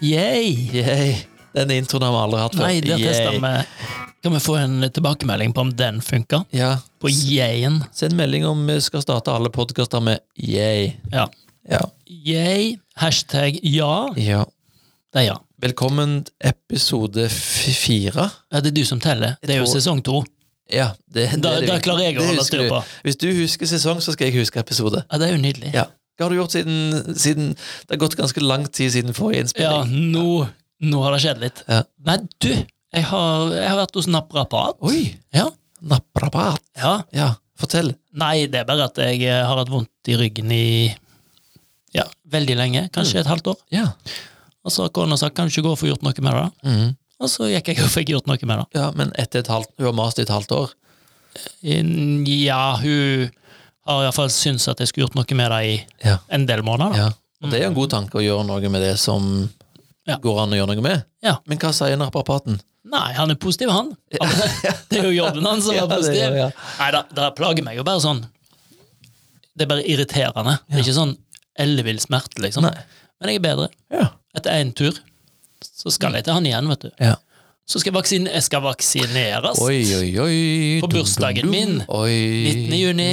Yay! Yay. Den introen har vi aldri hatt før. Nei, det tester vi. Kan vi få en tilbakemelding på om den funker? Ja. På yayen. Send melding om vi skal starte alle podkaster med yay. Ja. Ja. Yay. Hashtag ja. ja. Det er ja. Velkommen episode fire. Ja, Det er du som teller. Det er jo sesong to. Ja, det, det, Da, det. da klarer jeg å holde styr på. Hvis du husker sesong, så skal jeg huske episode. Ja, Det er jo nydelig. Ja. Hva har du gjort siden, siden Det har gått ganske lang tid siden forrige Ja, nå, nå har det skjedd litt. Ja. Nei, du, jeg har, jeg har vært hos naprapat. Oi! Ja. Naprapat. ja. Ja, fortell. Nei, det er bare at jeg eh, har hatt vondt i ryggen i ja, veldig lenge. Kanskje et halvt år. Ja. Og så har kona sagt kan du ikke gå og få gjort noe med det. Mm. Og så gikk jeg og fikk gjort noe med det. ja, men etter et halvt Hun har mast i et halvt år. In- Ja, hun har iallfall syntes at jeg skulle gjort noe med det i Ja. en del måneder. Ja. Og det er jo en god tanke å gjøre noe med det som Ja. går an å gjøre noe med. Ja. Men hva sier naprapaten? Nei, han er positiv, han. det er jo jobben hans som er det positiv. ja. Nei, det, det plager meg jo bare sånn Det er bare irriterende. Det er ikke sånn ellevill smerte, liksom. Nei. Men jeg er bedre. Ja. Etter én tur så skal jeg til han igjen, vet du. ja. Så skal jeg, vaksine, jeg skal vaksineres. Oi, oi, oi. På bursdagen min. Oi. 19. juni.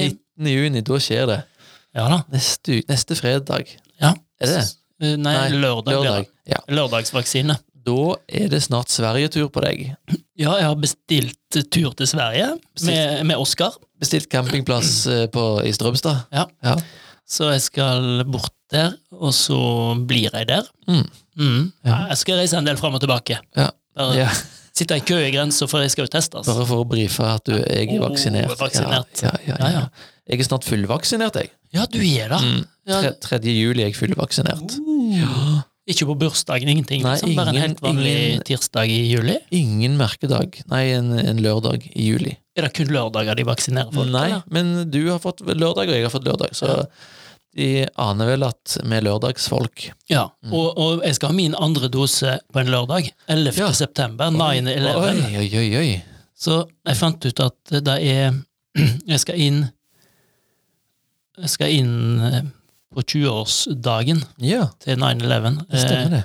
19. juni, da skjer det. Ja da. Neste, neste fredag. Ja. Er det? Eh, Nei, Nei, lørdag. Lørdag. Ja. Lørdagsvaksine. Da er det snart Sverigetur på deg. Ja, jeg har bestilt tur til Sverige med, med Oskar. Bestilt campingplass eh, på, i Strømstad. Ja. Ja. Så jeg skal bort der, og så blir jeg der. Mm. Mm. Ja. Jeg skal reise en del fram og tilbake. Ja. Bare ja. sitte i kø i grensa, for jeg skal jo testes. Bare for å brife at du er Oh, vaksinert. vaksinert. Ja, ja, Ja, ja. ja. Jeg er snart fullvaksinert, jeg. Ja, du er det. Mm. Ja. Tre- 3. juli er jeg fullvaksinert. Uh. Ikke på bursdagen, ingenting. Nei, liksom. Bare en helt vanlig ingen- tirsdag i juli. Ingen merkedag. Nei, en, en lørdag i juli. Er det kun lørdager de vaksinerer folk? Nei, eller? men du har fått lørdag, og jeg har fått lørdag, så de aner vel at vi er lørdagsfolk. Ja, og, og jeg skal ha min andre dose på en lørdag. 11. Ja. september, Oi, 9-11. oi, oi, oi. Så jeg fant ut at det er Jeg skal inn skal inn eh, på 20-årsdagen Ja, til 9-11. det stemmer det.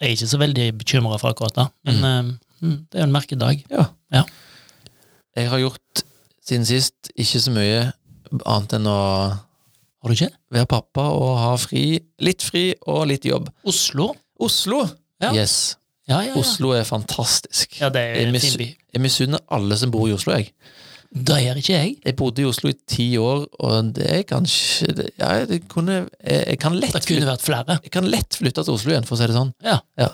Jeg er ikke så veldig bekymra for akkurat det, men eh, mm, det er jo en merkedag. Ja. Ja. Jeg har gjort siden sist ikke så mye annet enn å Har du ikke? være pappa og ha fri, litt fri og litt jobb. Oslo? Oslo! Ja. Yes. Ja, ja, ja. Oslo er fantastisk. ja det er Jeg, mis fin by. jeg misunner alle som bor i Oslo, jeg. Det gjør ikke jeg. Jeg bodde i Oslo i ti år, og det er kanskje Ja, det kunne Jeg, kan lett Det kunne vært flere. jeg kan lett flytte til Oslo igjen, for å si det sånn. Ja. Ja.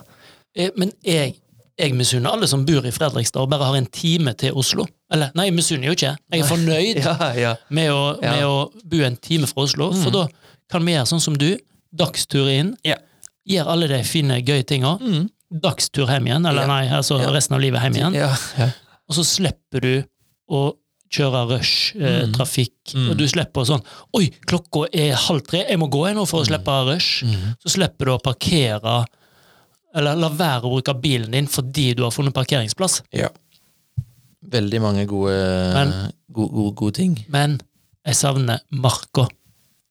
Eh, Men jeg, jeg misunner alle som bor i Fredrikstad og bare har en time til Oslo. Eller, nei, jeg misunner jo ikke. Jeg er fornøyd Ja, ja. med å, med å bo en time fra Oslo, for Mm. da kan vi gjøre sånn som du. Dagstur inn. Ja. Gjør alle de fine, gøye tinga. Mm. Dagstur hjem igjen, eller nei, altså resten av livet hjem igjen. ja, ja. Og så slipper du å kjøre rush-trafikk, Mm. Mm. og du slipper sånn Oi, klokka er halv tre, jeg må gå her nå for å slippe rush. Mm. Så slipper du å parkere, eller la være å bruke bilen din fordi du har funnet parkeringsplass. ja. Veldig mange gode, Men- gode, gode, gode ting. Men jeg savner Marka.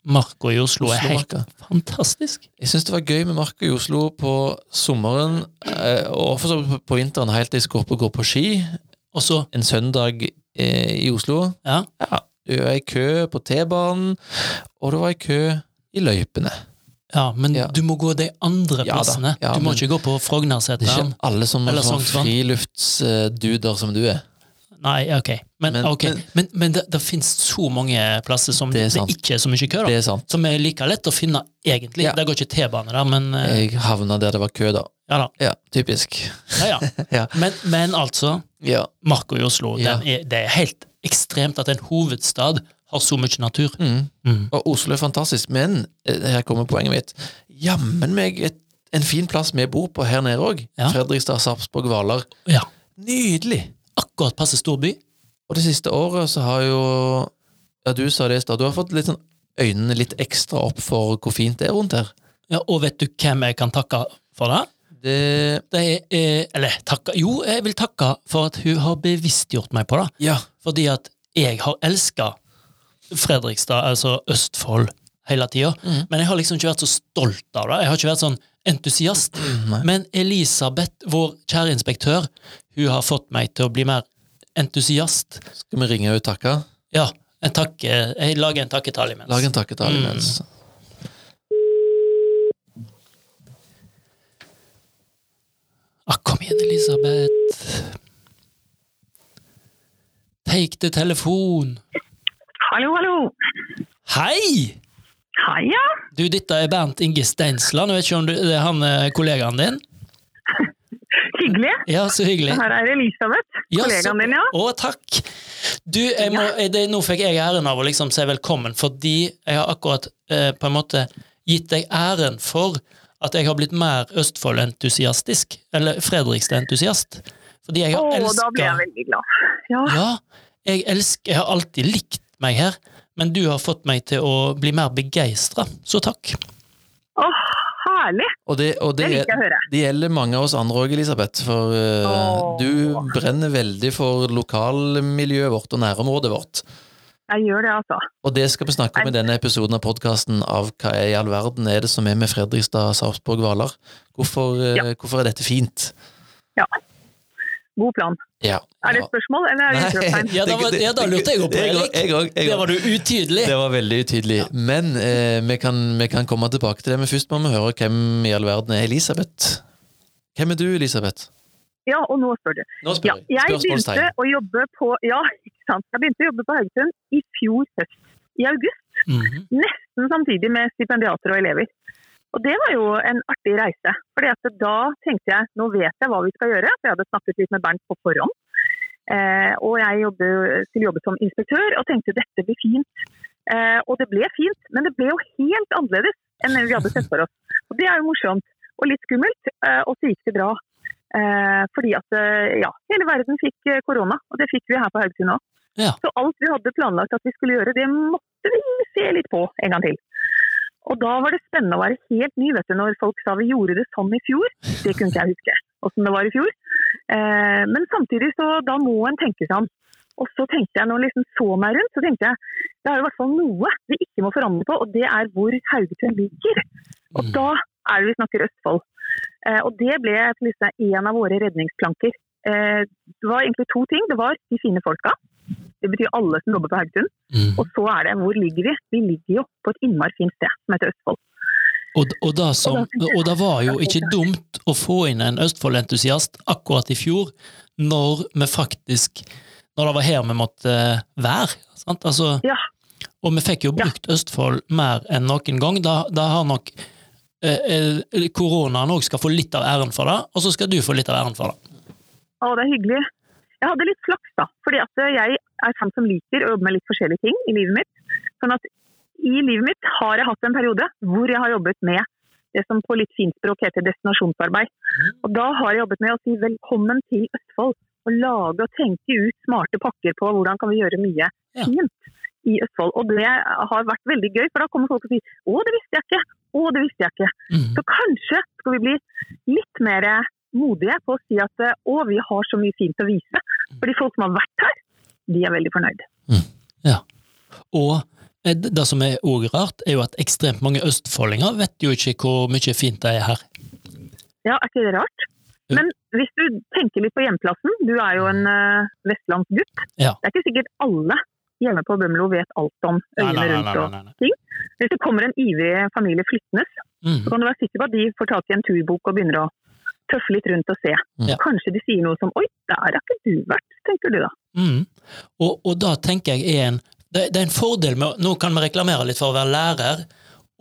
Marka i Oslo, er helt fantastisk. Jeg syns det var gøy med Marka i Oslo på sommeren, eh, og for så på vinteren, helt til jeg skulle opp og gå på ski. Og så, En søndag eh, i Oslo. ja, Ja, Du var i kø på T-banen, og du var i kø i løypene. ja men Ja. du må gå de andre plassene. ja, du må ikke gå på Det er ikke alle som er sånn friluftsduder som du er. Nei, ok. Men, Men- okay. men- men, men det, det finnes så mange plasser som Det det, ikke er så mye kø, da. Som er like lett å finne, egentlig. Ja. Det går ikke T-bane da, men uh... Jeg havna der det var kø, da. ja da. Ja, typisk. Ja, ja. Men, men altså, Ja. Marka i Oslo, er, det er helt ekstremt at en hovedstad har så mye natur. Mm. Mm. Og Oslo er fantastisk, men eh, her kommer poenget mitt. Jammen meg et, en fin plass vi bor på her nede òg. Fredrikstad, Sarpsborg, Hvaler. Ja. Nydelig! Akkurat passe storby. Og det siste året så har jo Ja, du sa det i stad. Du har fått litt sånn øynene litt ekstra opp for hvor fint det er rundt her. Ja, og vet du hvem jeg kan takke for det? Det Det er, eller takke, jo, jeg vil takke for at hun har bevisstgjort meg på det. Ja. Fordi at jeg har elska Fredrikstad, altså Østfold, hele tida. Mm. Men jeg har liksom ikke vært så stolt av det. Jeg har ikke vært sånn entusiast. Mm, Men Elisabeth, vår kjære inspektør, hun har fått meg til å bli mer entusiast. Skal vi ringe og takke? Ja, en takke, jeg lager en takketale imens. Lag en takketale Mm. imens. Ah, kom igjen, Elisabeth. Take the telefon. Hallo, hallo. Hei! Hei, ja. Du, dette er Bernt Inge Steinsland. Jeg vet ikke om du, det er han eh, kollegaen din? Hyggelig. Ja, så hyggelig. Her er Elisabeth, Ja, kollegaen din, ja. Å, takk! Du, må, det, nå fikk jeg æren av å liksom si velkommen, fordi jeg har akkurat eh, på en måte gitt deg æren for at jeg har blitt mer Østfold-entusiastisk, eller Fredrikstad-entusiast. Fordi jeg har Å, har da ble jeg veldig glad. Ja. Ja, jeg elsker Jeg har alltid likt meg her, men du har fått meg til å bli mer begeistra, så takk. Åh, herlig. Og det, og det, Det liker jeg å høre. det gjelder mange av oss andre òg, Elisabeth. For uh, du brenner veldig for lokalmiljøet vårt og nærområdet vårt. Jeg gjør det, altså. Og det skal vi snakke om i denne episoden av podkasten av hva i all verden er det som er med Fredrikstad, Sarpsborg, Hvaler. Hvorfor, eh, Ja. hvorfor er dette fint? Ja. God plan. Ja. Er det et spørsmål, eller er det et utropstegn? Ja, da ja, da lurte jeg jo på, det. Erik. jeg òg, jeg var du utydelig. Det var veldig utydelig. Men eh, vi, kan, vi kan komme tilbake til det, men først må vi høre hvem i all verden er Elisabeth. Hvem er du, Elisabeth? Ja, og nå spør du. Nå spør jeg. jeg begynte å jobbe på Ja, ikke sant. Jeg begynte å jobbe på Haugesund i fjor høst. I august. Mhm. Nesten samtidig med stipendiater og elever. Og det var jo en artig reise. Fordi da tenkte jeg nå vet jeg hva vi skal gjøre. For jeg hadde snakket litt med Bernt på forhånd. Eh, og jeg jobber, skulle jobbe som inspektør og tenkte dette blir fint. Eh, og det ble fint, men det ble jo helt annerledes enn vi hadde sett for oss. Og det er jo morsomt og litt skummelt. Eh, og så gikk det bra. Eh, fordi at eh, ja, hele verden fikk eh, korona, og det fikk vi her på Haugesund òg. Ja. Så alt vi hadde planlagt at vi skulle gjøre, det måtte vi se litt på en gang til. Og da var det spennende å være helt ny, vet du, når folk sa vi gjorde det sånn i fjor. Det kunne ikke jeg huske, åssen det var i fjor. Eh, men samtidig så da må en tenke seg om. Og så tenkte jeg, når jeg liksom så meg rundt, så tenkte jeg det er jo i hvert fall noe vi ikke må forandre på, og det er hvor Haugetun ligger. Og Mm. da er det vi snakker Østfold. Eh, og det ble liksom en av våre redningsplanker. Eh, det var egentlig to ting. Det var de fine folka. Det betyr alle som jobber på Haugesund. Mm. Og så er det hvor ligger vi? Vi ligger jo på et innmari fint sted som heter Østfold. Og, og, da som, Og det var jo ikke dumt å få inn en Østfold-entusiast akkurat i fjor, når vi faktisk Når det var her vi måtte være. Sant? Altså, Ja. og vi fikk jo Ja. brukt Østfold mer enn noen gang. Da, da har nok eh, eh, koronaen òg skal få litt av æren for det, og så skal du få litt av æren for det. Å, det er hyggelig. Jeg hadde litt flaks, da. Fordi at jeg er han som liker å jobbe med litt forskjellige ting i livet mitt. Sånn at i livet mitt har jeg hatt en periode hvor jeg har jobbet med det som på litt finspråk heter destinasjonsarbeid. Og da har jeg jobbet med å si velkommen til Østfold. Og lage og tenke ut smarte pakker på hvordan kan vi gjøre mye fint i Østfold. Og det har vært veldig gøy, for da kommer folk og sier 'Å, det visste jeg ikke'. Å, det visste jeg ikke. Mm. Så kanskje skal vi bli litt mer modige på å si at å, vi har så mye fint å vise. Fordi folk som har vært her, de er veldig fornøyd. Og Ja. det det som er òg rart, er jo at ekstremt mange østfoldinger vet jo ikke hvor mye fint det er her. Ja, er ikke det rart? Men hvis du tenker litt på hjemplassen, du er jo en uh, vestlandsgutt. Ja. Det er ikke sikkert alle hjemme på Bømlo vet alt om øyene nei, nei, rundt. nei, Og nei, nei. hvis det kommer en ivrig familie flyttende, mm. så kan du være sikker på at de får tak i en turbok og begynner å tøffe litt rundt og se. Ja. Kanskje de sier noe som 'oi, der har ikke du vært', tenker du da. Mm. Og, og da tenker jeg er en det, det er en fordel med Nå kan vi reklamere litt for å være lærer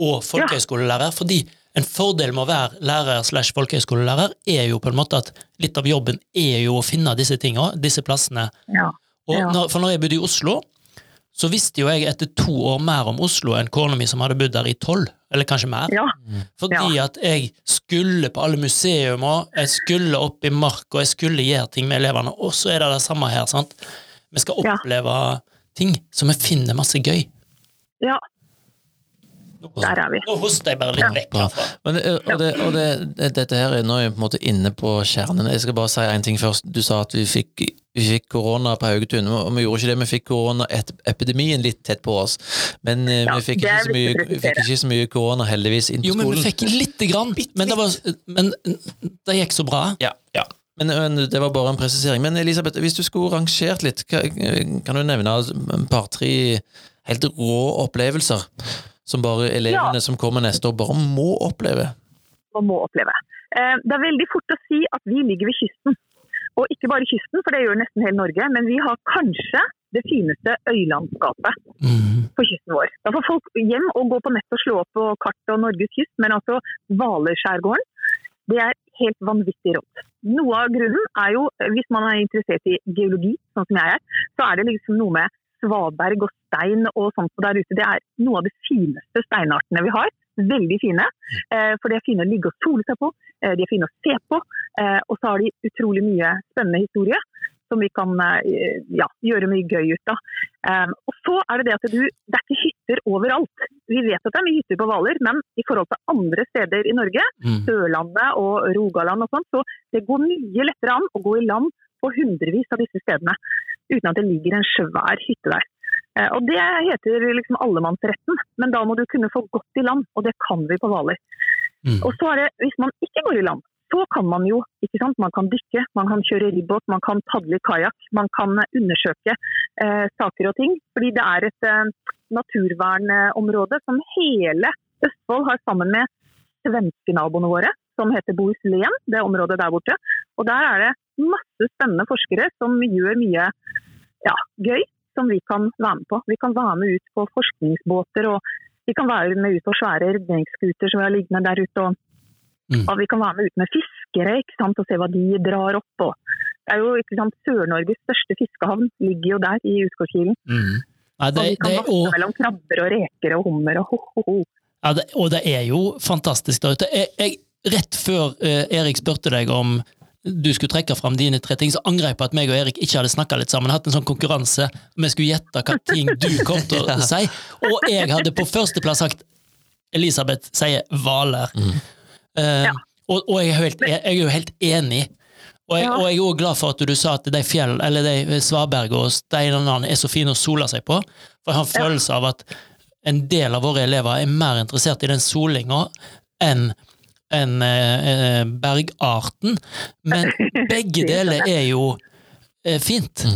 og folkehøyskolelærer, fordi en fordel med å være lærer slash folkehøyskolelærer er jo på en måte at litt av jobben er jo å finne disse tinga, disse plassene. Ja. Og når, for når jeg bodde i Oslo, så visste jo jeg etter to år mer om Oslo enn kona mi som hadde bodd der i tolv, eller kanskje mer. ja. Fordi at jeg skulle på alle museumer, jeg skulle opp i mark, og jeg skulle gjøre ting med elevene, og så er det det samme her, sant. Vi skal Ja. oppleve ting som vi finner masse gøy. ja, der er vi. nå hoster jeg bare litt Ja. vekk herfra. Men, eh, og det, og det, det, dette her er nå er på en måte inne på kjernen. Jeg skal bare si en ting først. Du sa at vi fikk vi fikk korona på Haugetun, og vi gjorde ikke det, vi fikk koronaepidemien litt tett på oss. Men eh, Ja, vi, fikk ikke så mye, vi fikk ikke så mye korona, heldigvis, inn på Jo, men vi fikk lite grann. Men det, var, men det gikk så bra. Ja, ja. Men, men det var bare en presisering. Men Elisabeth, hvis du skulle rangert litt, kan du nevne et par-tre helt rå opplevelser som bare elevene som kommer neste år, bare må oppleve? og må oppleve. Eh, Det er veldig fort å si at vi ligger ved kysten. Og ikke bare kysten, for det gjør nesten hele Norge, men vi har kanskje det fineste øylandskapet Mm. på kysten vår. Da får folk hjem og gå på nett og slå opp på kart og Norges kyst, men altså Hvalerskjærgården, det er helt vanvittig rått. Noe av grunnen er jo, hvis man er interessert i geologi, sånn som jeg er, så er det liksom noe med svaberg og stein og sånt der ute. Det er noe av de fineste steinartene vi har. Veldig fine. Eh, for de er fine å ligge og sole seg på, eh, de er fine å se på. Eh, og så har de utrolig mye spennende historie som vi kan ja, gjøre mye gøy ut av. Um, og så er det det at du, det er ikke hytter overalt. Vi vet at det er mye hytter på Hvaler, men i forhold til andre steder i Norge, Mm. Sørlandet og Rogaland og sånt, så det går mye lettere an å gå i land på hundrevis av disse stedene, uten at det ligger en svær hytte der. Eh, og Det heter liksom allemannsretten, men da må du kunne få godt i land, og det kan vi på Hvaler. Mm. Og så er det, hvis man ikke går i land, så kan man jo, ikke sant, man kan dykke, man kan kjøre ribbåt, man kan padle i kajakk, man kan undersøke eh, saker og ting. Fordi det er et eh, naturvernområde som hele Østfold har sammen med svenskenaboene våre, som heter Bohuslän, det området der borte. Og der er det masse spennende forskere som gjør mye ja, gøy som vi kan være med på. Vi kan være med ut på forskningsbåter, og vi kan være med ut på svære redningsskuter som vi har liggende der ute. Og, Mm. og vi kan være med ut med fiskere og se hva de drar opp. Og det er jo Sør-Norges største fiskehavn ligger jo der i Utgårdskilen. Mm. Det, Og vi kan det, og, mellom krabber og reker og hummer og ho-ho-ho. ja, og det er jo fantastisk der ute. Jeg, jeg, rett før eh, Erik spurte deg om du skulle trekke fram dine tre ting, så angrer jeg på at meg og Erik ikke hadde snakka litt sammen. Hatt en sånn konkurranse. Vi skulle gjette hva ting du kom til å si. Og jeg hadde på førsteplass sagt Elisabeth sier Hvaler. Eh, Ja. og, og jeg, er helt, jeg er jo helt enig. Og jeg, Ja. og jeg er også glad for at du sa at de fjell, eller de svaberg og steinene er så fine å sole seg på. For jeg har en følelse av at en del av våre elever er mer interessert i den solinga enn enn, eh, eh, bergarten. Men begge deler er jo eh, fint.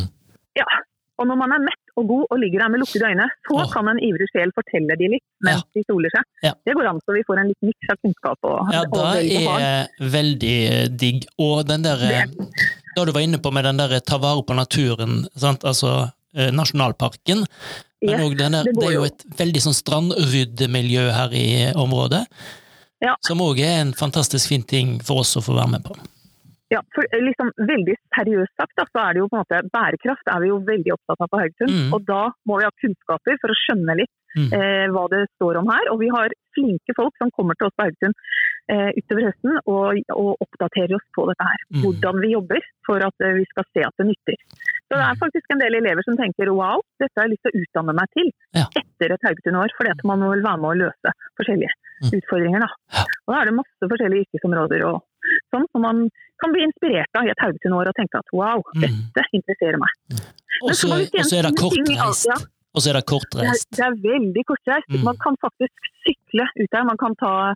Ja. Og når man er mett og god og ligger der med lukkede øyne, så oh. kan en ivrig sjel fortelle de litt mens de soler seg. Ja. Det går an så vi får en liten miks av kunnskap og, Ja, og det barn. er veldig digg. Og den der Da du var inne på med den der ta vare på naturen, sant? altså eh, nasjonalparken. Men Yes, der, det det er jo jo. et veldig sånn strandryddemiljø her i området. Ja. Som òg er en fantastisk fin ting for oss å få være med på. Ja, for eh, liksom Veldig seriøst sagt, da, så er det jo på en måte bærekraft er vi jo veldig opptatt av på Haugesund. Mm. Og da må vi ha kunnskaper for å skjønne litt Mm. eh, hva det står om her. Og vi har flinke folk som kommer til oss på Haugesund eh, utover høsten og, og oppdaterer oss på dette her. Mm. Hvordan vi jobber for at eh, vi skal se at det nytter. Så det er Mm. faktisk en del elever som tenker wow, dette har jeg lyst til å utdanne meg til Ja. Etter et Haugesund-år. fordi at man må vel være med å løse forskjellige Mm. utfordringer. da. Og da er det masse forskjellige yrkesområder og sånn som man kan bli inspirert av i et Haugesund-år og tenke at wow, Mm. dette interesserer meg. Og så er det kortreist. ja. Og så er det Det er, kortreist. det er veldig kortreist. Mm. Man kan faktisk sykle ut der. Man kan ta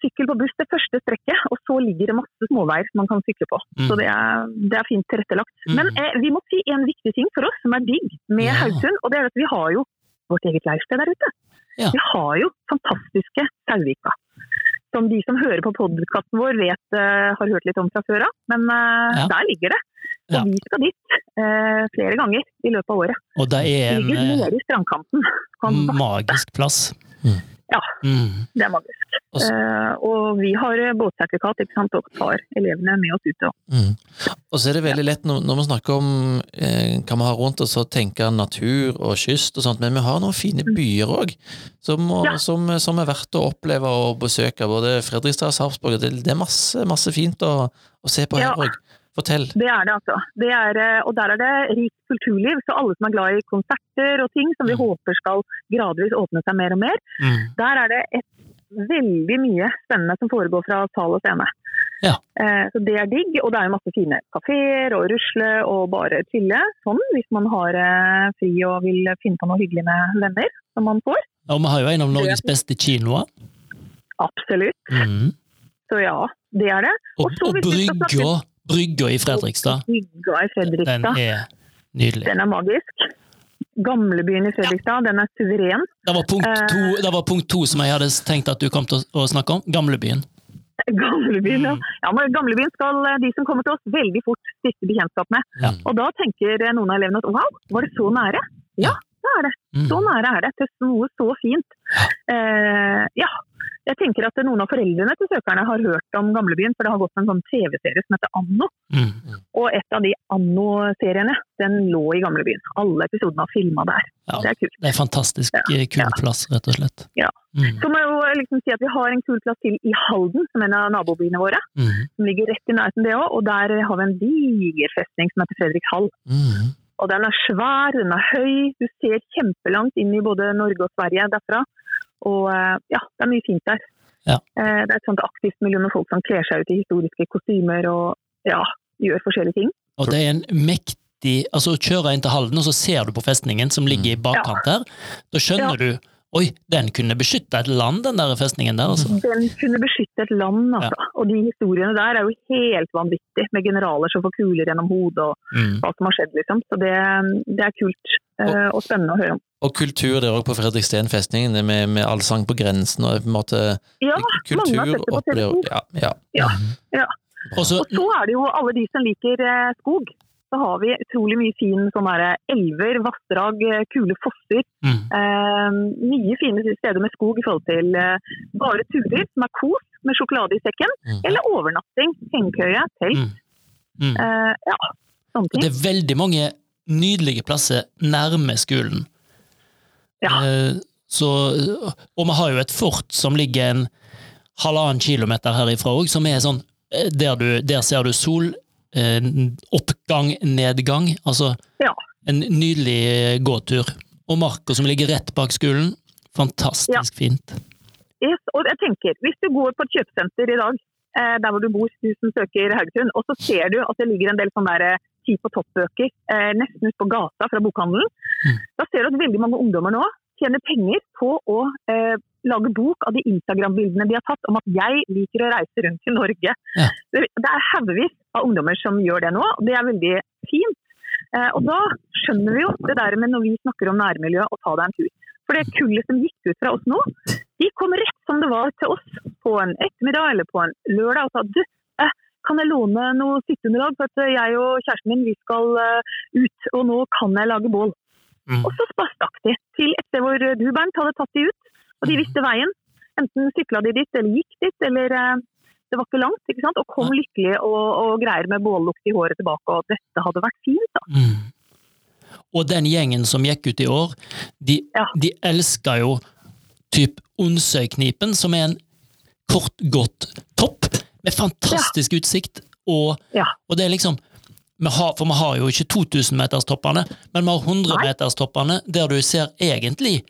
sykkel på buss det første strekket, og så ligger det masse småveier man kan sykle på. Mm. Så det er, det er fint tilrettelagt. Mm. Men eh, vi må si en viktig ting for oss som er digg med Ja. Haugesund, og det er at vi har jo vårt eget leirsted der ute. Ja. Vi har jo fantastiske Sauvika. Som de som hører på podkasten vår vet uh, har hørt litt om fra før av. Men uh, Ja. der ligger det. Og Ja. vi skal dit uh, flere ganger i løpet av året. Og det er en ligger eh, nede i strandkanten. Magisk plass. Mm. Ja. Mm. Det er magisk. Og så- Eh, og vi har eh, båtsertifikat ikke sant, og tar elevene med oss ut. Og, Mm. Og så er det veldig lett når, når vi snakker om eh, hva vi har rundt oss, å tenke natur og kyst og sånt, men vi har noen fine byer òg, som, Ja. som, som er verdt å oppleve og besøke. Både Fredrikstad og Sarpsborg. Det, det er masse, masse fint å, å se på her Ja. Fortell. det er det, altså. Det er, eh, og der er det rikt kulturliv. Så alle som er glad i konserter og ting som vi Mm. håper skal gradvis åpne seg mer og mer, Mm. der er det et veldig mye spennende som foregår fra sal og scene. Ja. Eh, så det er digg, og det er jo masse fine kafeer og rusle og bare chille. Sånn hvis man har eh, fri og vil finne på noe hyggelig med venner som man får. Og vi har jo en av Norges beste kinoer. Absolutt. Mm. Så ja, det er det. Og, og, og brygga, brygga i Fredrikstad, Brygga i Fredrikstad. den er nydelig. den er magisk. Gamlebyen i Fredrikstad, den er suveren. Det var, punkt Eh. to, det var punkt to som jeg hadde tenkt at du kom til å, snakke om. Gamlebyen. Gamlebyen, ja. Mm. ja men Gamlebyen skal eh, de som kommer til oss, veldig fort stifte bekjentskap med. Ja. Og da tenker eh, noen av elevene at wow, var det så nære? Ja, det er det. Mm. Så nære er det til noe så fint. Eh, ja. Jeg tenker at noen av foreldrene til søkerne har hørt om Gamlebyen, for det har gått en sånn TV-serie som heter Anno. Mm. Og et av de Anno-seriene, den lå i Gamlebyen. Alle episodene var filma der. Ja, Det er kult. det er fantastisk Ja. eh, kul plass, rett og slett. Ja. Mm. Så må jeg jo liksom si at vi har en kul plass til i Halden, som er en av nabobyene våre. Mm. Som ligger rett i nærheten det òg. Og der har vi en diger festning som heter Fredrikshall. Mm. Og den er svær, den er høy. Du ser kjempelangt inn i både Norge og Sverige derfra. Og eh, ja, det er mye fint der. Ja. Eh, Det er et sånt aktivt miljø med folk som kler seg ut i historiske kostymer og ja, gjør forskjellige ting. Og det er en mektig Altså, å kjøre inn til Halden, og så ser du på festningen som ligger i bakkant her. Da skjønner du Oi, den kunne beskytte et land, den der festningen der, altså. Den kunne beskytte et land, altså. Og de historiene der er jo helt vanvittige, med generaler som får kuler gjennom hodet og Mm. hva som har skjedd, liksom. Så det, det er kult eh, og spennende å høre om. Og kultur der òg på Fredriksten festning, med, med allsang på grensen og på en måte Ja, kultur mange har sett det på TV 2. Ja, ja. Ja, ja. Og så er det jo alle de som liker eh, skog. Så har vi utrolig mye fin sånn der elver, vassdrag, eh, kule fosser. mm. Eh, mye fine steder med skog i forhold til eh, bare turer, som er kos med sjokolade i sekken. Mm. Eller overnatting, hengekøye, telt. Mm. Mm. Eh, ja, sånne Det er veldig mange nydelige plasser nærme skolen. Ja. Eh, Så, og vi har jo et fort som ligger en halvannen kilometer herifra òg, som er sånn eh, der, du, der ser du sol, eh, oppgang, nedgang. Altså Ja. en nydelig gåtur. Og marka som ligger rett bak skolen. Fantastisk fint. Yes, og jeg tenker, Hvis du går på et kjøpesenter i dag, eh, der hvor du bor, du som søker Haugesund, og så ser du at det ligger en del sånne der, eh, ti på topp-bøker eh, nesten ute på gata fra bokhandelen, Mm. da ser du at veldig mange ungdommer nå tjener penger på å eh, lage bok av de Instagram-bildene de har tatt om at 'jeg liker å reise rundt i Norge'. Ja. Det er haugevis av ungdommer som gjør det nå, og det er veldig fint. Eh, og da skjønner vi jo det der med når vi snakker om nærmiljø og ta deg en tur. For det kullet som gikk ut fra oss nå, de kom rett som det var til oss på en ettermiddag eller på en lørdag og sa du, eh, kan jeg låne noe sitteunderlag for at jeg og kjæresten min vi skal eh, ut, og nå kan jeg lage bål. Mm. Og så stakk de til et sted hvor du, Bernt, hadde tatt de ut, og de visste veien. Enten sykla de dit, eller gikk dit, eller eh, det var ikke langt, ikke sant? og kom lykkelig og, og greier med bållukt i håret tilbake, og dette hadde vært fint. da. Mm. Og den gjengen som gikk ut i år, de, Ja. de elska jo typ Onsøyknipen, som er en kort, godt topp med fantastisk utsikt. Og, Ja. og det er liksom vi har, For vi har jo ikke 2000-meterstoppene, men vi har 100-meterstoppene, der du ser egentlig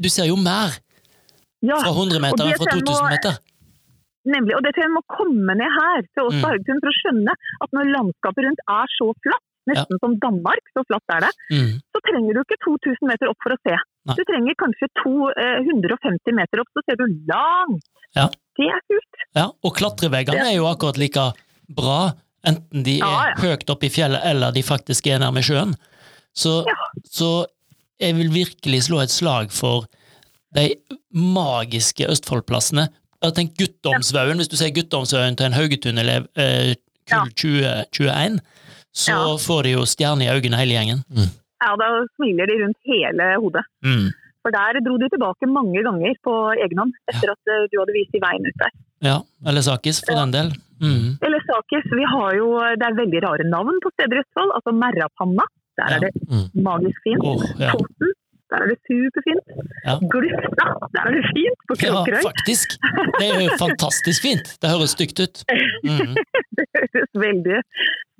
Du ser jo mer Ja, fra 100 meter enn fra tror jeg 2000 må- meter. Nemlig, og det tror jeg må komme ned her til oss på Mm. Haugesund for å skjønne at når landskapet rundt er så flatt, nesten som Danmark, så flatt er det, Mm. så trenger du ikke 2000 meter opp for å se. Nei. Du trenger kanskje to, eh, 150 meter opp, så ser du langt. Ja. Det er kult. Ja, og klatreveggene er jo akkurat like bra, enten de er Ja, ja. høyt oppe i fjellet eller de faktisk er nærme sjøen. Så, Ja. så jeg vil virkelig slå et slag for de magiske Østfoldplassene. Jeg tenk Guttormshaugen, hvis du ser Guttormshaugen til en Haugetun-elev eh, Ja. kull 2021, så Ja. får de jo stjerne i øynene hele gjengen. Ja, da smiler de rundt hele hodet. Mm. For der dro de tilbake mange ganger på egen hånd, etter at eh, du hadde vist de veien ut der. Ja, eller Sakis, for Ja. den del. Mm. Eller Sakis, vi har jo, det er veldig rare navn på steder i Østfold. Altså Merrapanna, der Ja. er det Mm. magisk fint. Åh, ja. Der er det superfint. Ja. Glufta, der er det fint på ja, faktisk! Det er jo fantastisk fint. Det høres stygt ut. Mm. Det høres veldig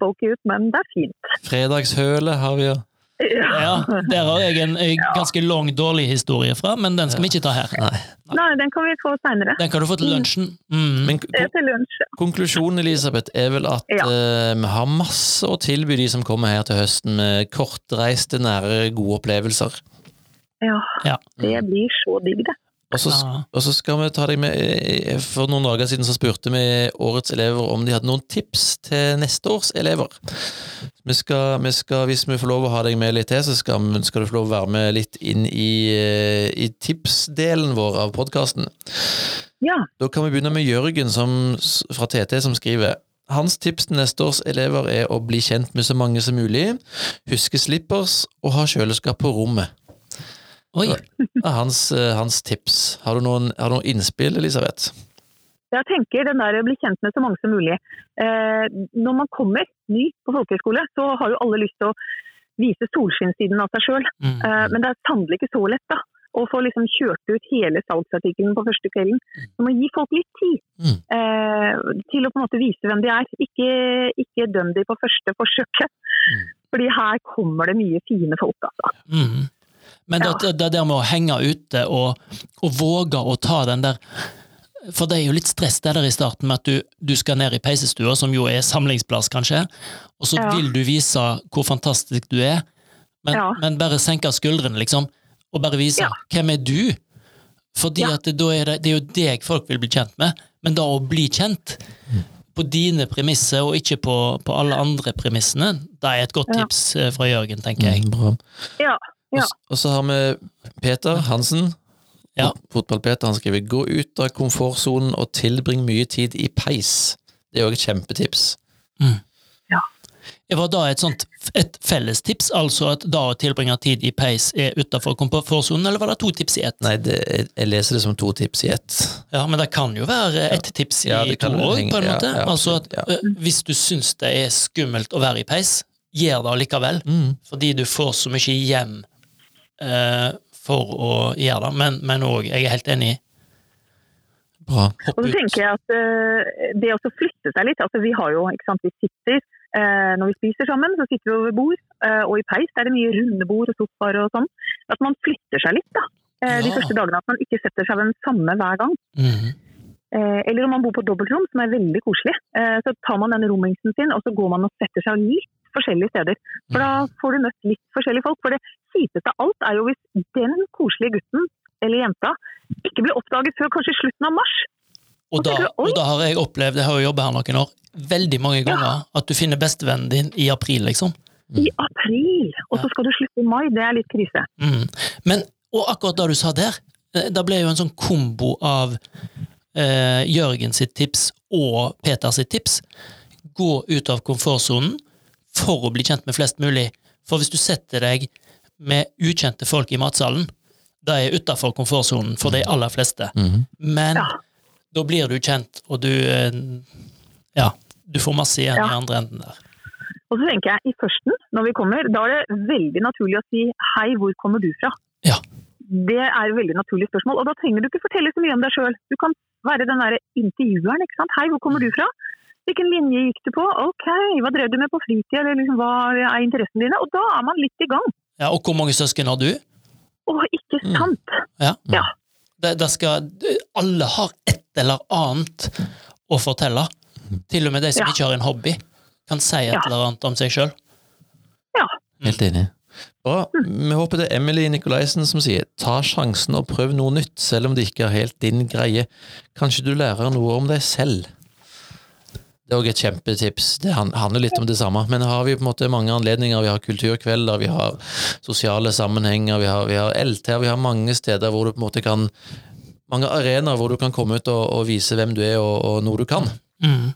folky ut, men det er fint. Fredagshølet har vi jo. Ja, Der har jeg en eh, ganske lang, dårlig historie fra, men den skal vi ikke ta her. Nei. Nei, den kan vi få seinere. Den kan du få til lunsjen. Mm. Men til lunsj. konklusjonen, Elisabeth, er vel at Ja. uh, vi har masse å tilby de som kommer her til høsten, med kortreiste, nære, gode opplevelser. Ja, Ja. det blir så digg, det. Og så, og så skal vi ta deg med eh, For noen dager siden så spurte vi årets elever om de hadde noen tips til neste års elever. Vi skal, vi skal, hvis vi får lov å ha deg med litt til, så skal, skal du få lov å være med litt inn i, eh, i tipsdelen vår av podkasten. Ja. Da kan vi begynne med Jørgen som, fra TT som skriver Hans tips til neste års elever er å bli kjent med så mange som mulig, huske slippers og ha kjøleskap på rommet. Oi. Hans, eh, hans tips. Har du noen, har du noen innspill, Elisabeth? Jeg tenker den der å bli kjent med så mange som mulig. Eh, når man kommer ny på folkehøyskole, så har jo alle lyst til å vise solskinnssiden av seg sjøl. Mm. Eh, men det er sannelig ikke så lett da, å få liksom kjørt ut hele salgsartikkelen på første kvelden. Så må gi folk litt tid Mm. eh, til å på en måte vise hvem de er. Ikke, ikke døm de på første forsøket. Mm. Fordi her kommer det mye fine folk, altså. Mm. Men det, det, det der med å henge ute og, og våge å ta den der For det er jo litt stress det der i starten med at du, du skal ned i peisestua, som jo er samlingsplass, kanskje, og så Ja. vil du vise hvor fantastisk du er, men, Ja. men bare senke skuldrene, liksom, og bare vise Ja. hvem er du? Fordi Ja. at det, da er det, det er jo deg folk vil bli kjent med, men da å bli kjent på dine premisser og ikke på, på alle andre premissene, det er et godt tips eh, fra Jørgen, tenker jeg. Mm, bra. Ja, Og, og så har vi Peter Hansen. Ja. Fotball-Peter han skriver 'Gå ut av komfortsonen og tilbring mye tid i peis'. Det er jo et kjempetips. Det var da et sånt et fellestips, altså at da å tilbringe tid i peis er utenfor komfortsonen, eller var det to tips i ett? Nei, det, jeg leser det som to tips i ett. Ja, men det kan jo være ett tips i Ja, to år, òg, på en ja, måte. ja, altså at Hvis du syns det er skummelt å være i peis, gjør det allikevel, Mm. fordi du får så mye hjem eh, for å gjøre det. Men, men òg, jeg er helt enig, Bra. hopp Og så tenker jeg at eh, det å flytte seg litt, altså vi har jo, ikke sant, vi sitter eh, når vi spiser sammen, så sitter vi over bord, eh, og i peis er det mye runde bord og sofaer og sånn. At man flytter seg litt da, eh, de Ja. første dagene, at man ikke setter seg ved den samme hver gang. Mm -hmm. eller om man bor på dobbeltrom, som er veldig koselig, eh, så tar man den rommingsen sin, og så går man og setter seg litt forskjellige steder. For da får du møtt litt forskjellige folk. For det kjipeste av alt er jo hvis den koselige gutten eller jenta ikke blir oppdaget før kanskje slutten av mars. Og da, du, og da har jeg opplevd, jeg har jo jobba her noen år, veldig mange ganger at du finner bestevennen din i april, liksom. I april! Og så skal du slutte i mai. Det er litt krise. Mm. Men, og akkurat det du sa der, da ble jo en sånn kombo av eh, Jørgen sitt tips og Peter sitt tips. Gå ut av komfortsonen for å bli kjent med flest mulig. For hvis du setter deg med ukjente folk i matsalen, det er utafor komfortsonen for de aller fleste. Mhm. Men Ja. da blir du kjent, og du eh, Ja, du får masse igjen Ja. i andre enden der. Og så tenker jeg, i førsten, når vi kommer, da er det veldig naturlig å si hei, hvor kommer du fra? Ja. Det er et veldig naturlig spørsmål, og da trenger du ikke fortelle så mye om deg sjøl. Du kan være den derre intervjueren, ikke sant. Hei, hvor kommer du fra? Hvilken linje gikk du på? Ok, hva drev du med på fritida, eller liksom, hva er interessene dine? Og da er man litt i gang. Ja, og hvor mange søsken har du? Å, ikke Mm. sant? Ja. Ja. Det, det skal, alle har et eller annet å fortelle. Til og med de som Ja. ikke har en hobby, kan si et Ja. eller annet om seg sjøl. Ja. Helt enig. Bra. Vi håper det er Emily Nikolaisen som sier ta sjansen og prøv noe nytt, selv om det ikke er helt din greie. Kanskje du lærer noe om deg selv. Det er òg et kjempetips. Det handler litt om det samme. Men har vi på en måte mange anledninger. Vi har kulturkvelder, vi har sosiale sammenhenger, vi har, vi har LT, vi har mange steder hvor du på en måte kan Mange arenaer hvor du kan komme ut og, og vise hvem du er og, og noe du kan. Mm.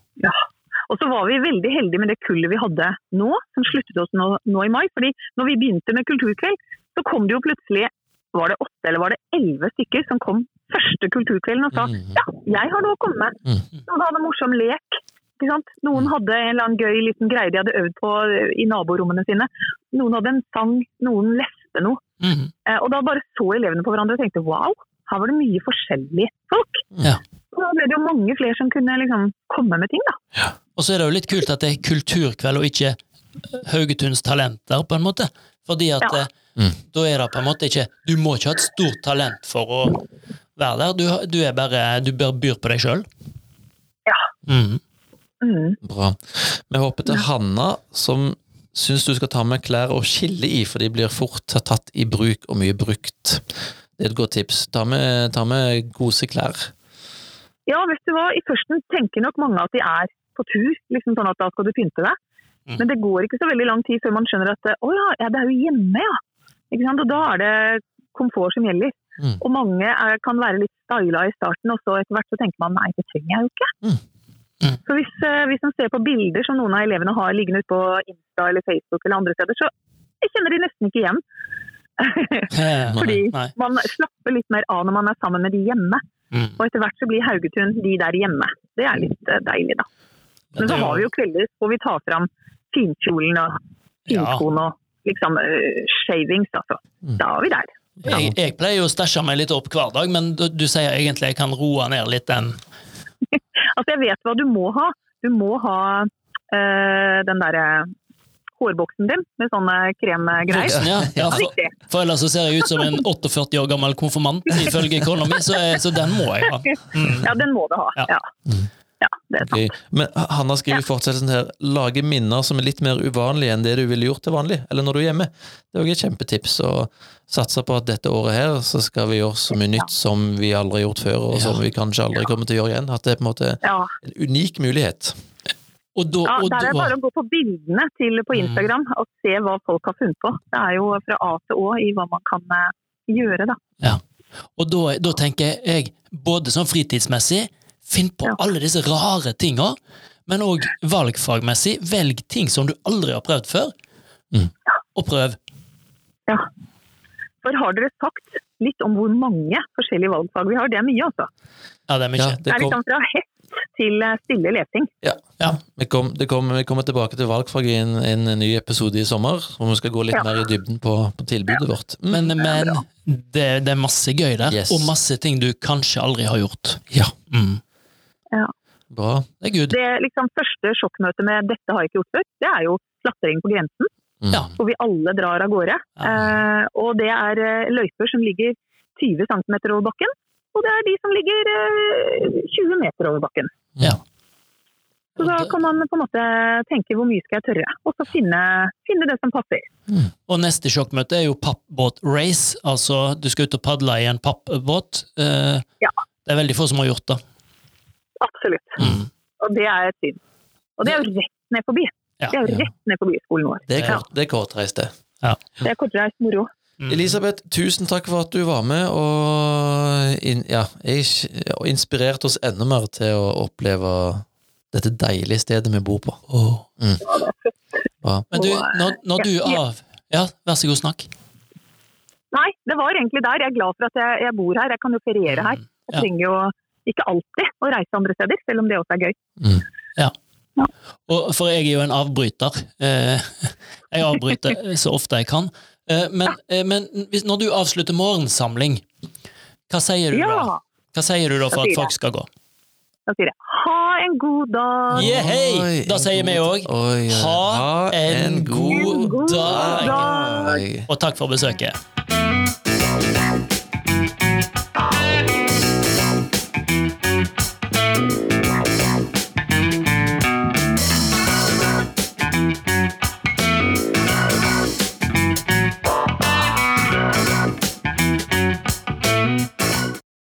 Og så var vi veldig heldige med det kullet vi hadde nå, som sluttet oss nå, nå i mai. fordi når vi begynte med kulturkveld, så kom det jo plutselig var det åtte eller var det elleve stykker som kom første kulturkvelden og sa mm. ja, jeg har noe å komme med. Mhm. Noen hadde morsom lek. Ikke sant? Noen hadde en eller annen gøy liten greie de hadde øvd på i naborommene sine. Noen hadde en sang, noen leste noe. Mm. Eh, Og da bare så elevene på hverandre og tenkte wow, her var det mye forskjellige folk. Ja. Og da ble det jo mange flere som kunne liksom komme med ting, da. Og så er det jo litt kult at det er kulturkveld og ikke Haugetuns talenter, på en måte. Fordi at Ja. eh, Mm. da er det på en måte ikke Du må ikke ha et stort talent for å være der. Du, du er bare Du bør byr på deg sjøl. Ja. Mm. Mm. Bra. Vi håper til Hanna, som syns du skal ta med klær og skille i, for de blir fort tatt i bruk og mye brukt. Det er et godt tips. Ta med, ta med koseklær. Ja, vet du hva. I førsten tenker nok mange at de er på tur, liksom sånn at da skal du pynte deg. Mm. Men det går ikke så veldig lang tid før man skjønner at å ja, ja det er jo hjemme, ja. Ikke sant? Og da er det komfort som gjelder. Mm. Og mange er, kan være litt styla i starten, og så etter hvert så tenker man nei, det trenger jeg jo ikke. Mm. Mm. Så hvis, eh, hvis man ser på bilder som noen av elevene har liggende ute på Insta eller Facebook eller andre steder, så jeg kjenner de nesten ikke igjen. Fordi man slapper litt mer av når man er sammen med de hjemme. Mm. Og etter hvert så blir Haugetun de der hjemme. Det er litt eh, deilig, da. Men så har vi jo kvelder hvor vi tar fram finkjolen og Ja. og liksom uh, shavings, altså. Da er vi der. Jeg, jeg pleier jo å stæsje meg litt opp hver dag, men du, du sier egentlig jeg kan roe ned litt den Altså, jeg vet hva du må ha. Du må ha eh, den derre hårboksen din med sånne kremgreier. ja. ja for, for ellers så ser jeg ut som en 48 år gammel konfirmant ifølge kona mi, så, så den må jeg ha. Mm. Ja, den må du ha. Ja. Ja, ja det er sant. Okay. Men Hanna skriver ja. fortsettelsen her lage minner som er litt mer uvanlige enn det du ville gjort til vanlig, eller når du er hjemme. Det er også et kjempetips. å satse på at dette året her så skal vi gjøre så mye nytt som vi aldri har gjort før, og som vi kanskje aldri kommer til å gjøre igjen. At det er på en måte Ja. en unik mulighet. Og da, Ja, og der er det bare å gå på bildene til på Mm. Instagram og se hva folk har funnet på. Det er jo fra A til Å i hva man kan eh, gjøre, da. Og da, da tenker jeg, både sånn fritidsmessig, finn på Ja. alle disse rare tinga, men òg valgfagmessig, velg ting som du aldri har prøvd før, Mm. og prøv. Ja. For har dere sagt litt om hvor mange forskjellige valgfag vi har? Det er mye, altså. Ja, det er mye. Ja, Det det er liksom fra hett til eh, stille lesing. Ja. vi, kom, det kom, vi kommer tilbake til valgfag i en, en ny episode i sommer, hvor vi skal gå litt Ja. mer i dybden på, på tilbudet vårt. Mm. Men, men det, det er masse gøy der, Yes. og masse ting du kanskje aldri har gjort. Ja, Mm. Bra. Det er good. Det liksom første sjokkmøtet med 'dette har jeg ikke gjort før', det er jo klatring på grensen. Mm. Ja. hvor vi alle drar av gårde. Ja. Eh, og det er eh, løyper som ligger 20 cm over bakken, og det er de som ligger eh, 20 meter over bakken. Ja. Så da kan man på en måte tenke hvor mye skal jeg tørre, og så finne, finne det som passer. Og neste sjokkmøte er jo pappbåt-race, altså du skal ut og padle i en pappbåt. Eh, Ja. Det er veldig få som har gjort det. Absolutt. Mm. Og det er et syn. Og det er jo rett ned forbi. Ja. Det er jo Ja. rett ned forbi skolen vår. Det er, Ja. kort, det er kortreist, det. Det er kortreist moro. Mm. Elisabeth, tusen takk for at du var med og, in, ja, inspirerte oss enda mer til å oppleve dette deilige stedet vi bor på. Oh. Mm. Ja. Men du, når, når du ja. av Ja, vær så god, snakk. Nei, det var egentlig der. Jeg er glad for at jeg, jeg bor her. Jeg kan jo feriere her. Jeg trenger jo ikke alltid å reise andre steder, selv om det også er gøy. Og, for jeg er jo en avbryter. Eh, jeg avbryter så ofte jeg kan. Eh, men eh, men når du avslutter morgensamling, hva sier du da? Hva sier du da for at folk skal gå? Da sier jeg ha en god dag! Yeah, hei! Da sier vi òg ja. ha en god god dag! dag. Og takk for besøket.